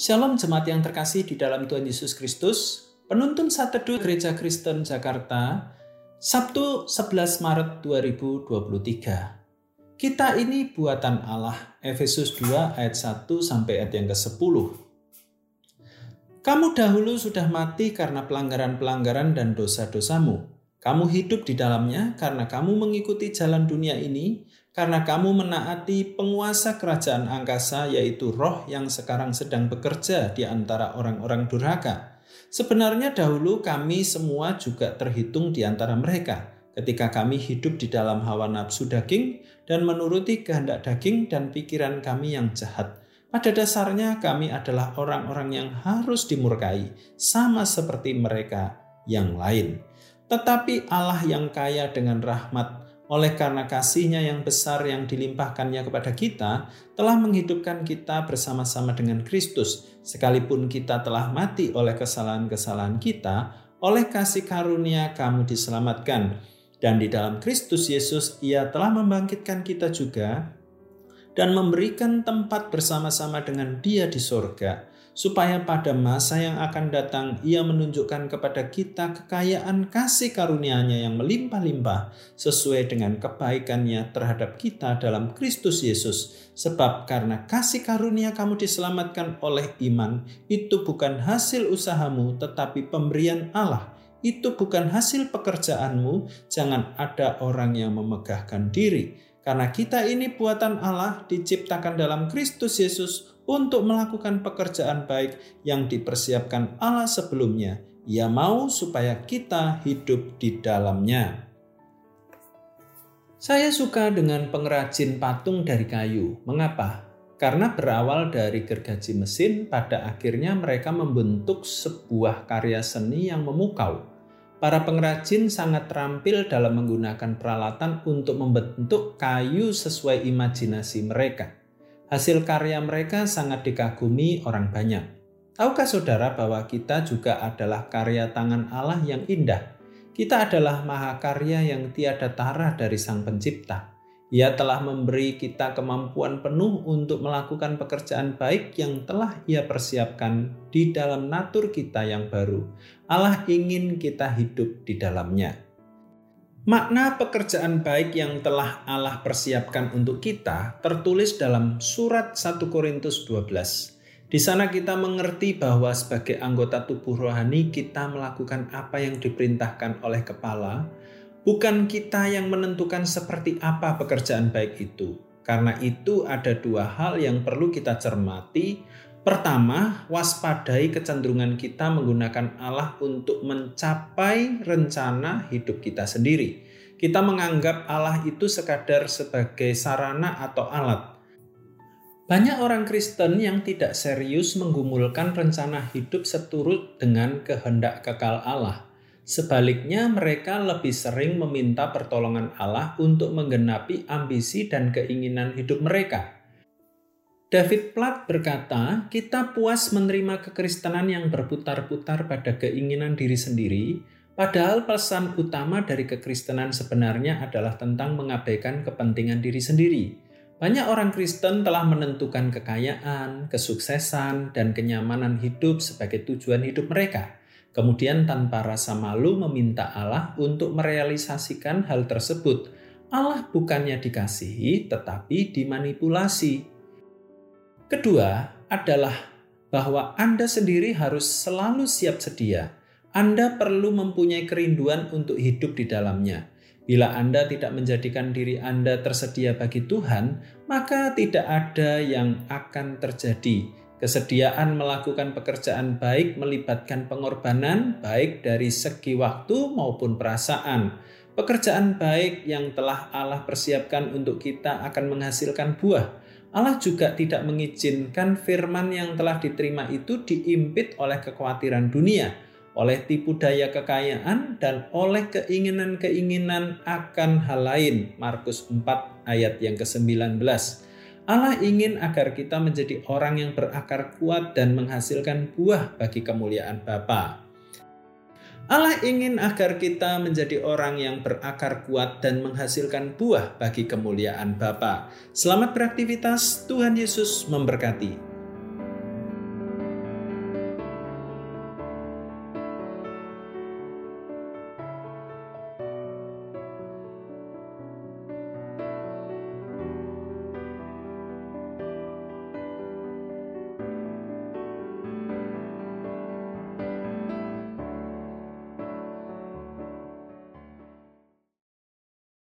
Shalom jemaat yang terkasih di dalam Tuhan Yesus Kristus. Penuntun Satedu Gereja Kristen Jakarta, Sabtu 11 Maret 2023. Kita ini buatan Allah, Efesus 2 ayat 1 sampai ayat yang ke-10. Kamu dahulu sudah mati karena pelanggaran-pelanggaran dan dosa-dosamu. Kamu hidup di dalamnya karena kamu mengikuti jalan dunia ini, karena kamu menaati penguasa kerajaan angkasa, yaitu roh yang sekarang sedang bekerja di antara orang-orang durhaka. Sebenarnya dahulu kami semua juga terhitung di antara mereka, ketika kami hidup di dalam hawa nafsu daging dan menuruti kehendak daging dan pikiran kami yang jahat. Pada dasarnya kami adalah orang-orang yang harus dimurkai, sama seperti mereka yang lain. Tetapi Allah yang kaya dengan rahmat oleh karena kasihnya yang besar yang dilimpahkannya kepada kita, telah menghidupkan kita bersama-sama dengan Kristus. Sekalipun kita telah mati oleh kesalahan-kesalahan kita, oleh kasih karunia kamu diselamatkan. Dan di dalam Kristus Yesus, ia telah membangkitkan kita juga dan memberikan tempat bersama-sama dengan dia di sorga supaya pada masa yang akan datang ia menunjukkan kepada kita kekayaan kasih karunia-Nya yang melimpah-limpah sesuai dengan kebaikannya terhadap kita dalam Kristus Yesus. Sebab karena kasih karunia kamu diselamatkan oleh iman, itu bukan hasil usahamu tetapi pemberian Allah. Itu bukan hasil pekerjaanmu, jangan ada orang yang memegahkan diri. Karena kita ini buatan Allah diciptakan dalam Kristus Yesus untuk melakukan pekerjaan baik yang dipersiapkan Allah sebelumnya. Ia mau supaya kita hidup di dalamnya. Saya suka dengan pengrajin patung dari kayu. Mengapa? Karena berawal dari gergaji mesin, pada akhirnya mereka membentuk sebuah karya seni yang memukau. Para pengrajin sangat terampil dalam menggunakan peralatan untuk membentuk kayu sesuai imajinasi mereka. Hasil karya mereka sangat dikagumi orang banyak. Tahukah saudara bahwa kita juga adalah karya tangan Allah yang indah? Kita adalah mahakarya yang tiada tara dari Sang Pencipta. Ia telah memberi kita kemampuan penuh untuk melakukan pekerjaan baik yang telah Ia persiapkan di dalam natur kita yang baru. Allah ingin kita hidup di dalamnya. Makna pekerjaan baik yang telah Allah persiapkan untuk kita tertulis dalam surat 1 Korintus 12. Di sana kita mengerti bahwa sebagai anggota tubuh rohani kita melakukan apa yang diperintahkan oleh kepala, bukan kita yang menentukan seperti apa pekerjaan baik itu. Karena itu ada dua hal yang perlu kita cermati Pertama, waspadai kecenderungan kita menggunakan Allah untuk mencapai rencana hidup kita sendiri. Kita menganggap Allah itu sekadar sebagai sarana atau alat. Banyak orang Kristen yang tidak serius menggumulkan rencana hidup seturut dengan kehendak kekal Allah. Sebaliknya, mereka lebih sering meminta pertolongan Allah untuk menggenapi ambisi dan keinginan hidup mereka. David Platt berkata, kita puas menerima kekristenan yang berputar-putar pada keinginan diri sendiri, padahal pesan utama dari kekristenan sebenarnya adalah tentang mengabaikan kepentingan diri sendiri. Banyak orang Kristen telah menentukan kekayaan, kesuksesan, dan kenyamanan hidup sebagai tujuan hidup mereka. Kemudian tanpa rasa malu meminta Allah untuk merealisasikan hal tersebut. Allah bukannya dikasihi, tetapi dimanipulasi. Kedua adalah bahwa Anda sendiri harus selalu siap sedia. Anda perlu mempunyai kerinduan untuk hidup di dalamnya. Bila Anda tidak menjadikan diri Anda tersedia bagi Tuhan, maka tidak ada yang akan terjadi. Kesediaan melakukan pekerjaan baik melibatkan pengorbanan, baik dari segi waktu maupun perasaan. Pekerjaan baik yang telah Allah persiapkan untuk kita akan menghasilkan buah Allah juga tidak mengizinkan firman yang telah diterima itu diimpit oleh kekhawatiran dunia, oleh tipu daya kekayaan, dan oleh keinginan-keinginan akan hal lain. Markus 4 ayat yang ke-19. Allah ingin agar kita menjadi orang yang berakar kuat dan menghasilkan buah bagi kemuliaan Bapa. Allah ingin agar kita menjadi orang yang berakar kuat dan menghasilkan buah bagi kemuliaan Bapa. Selamat beraktivitas, Tuhan Yesus memberkati.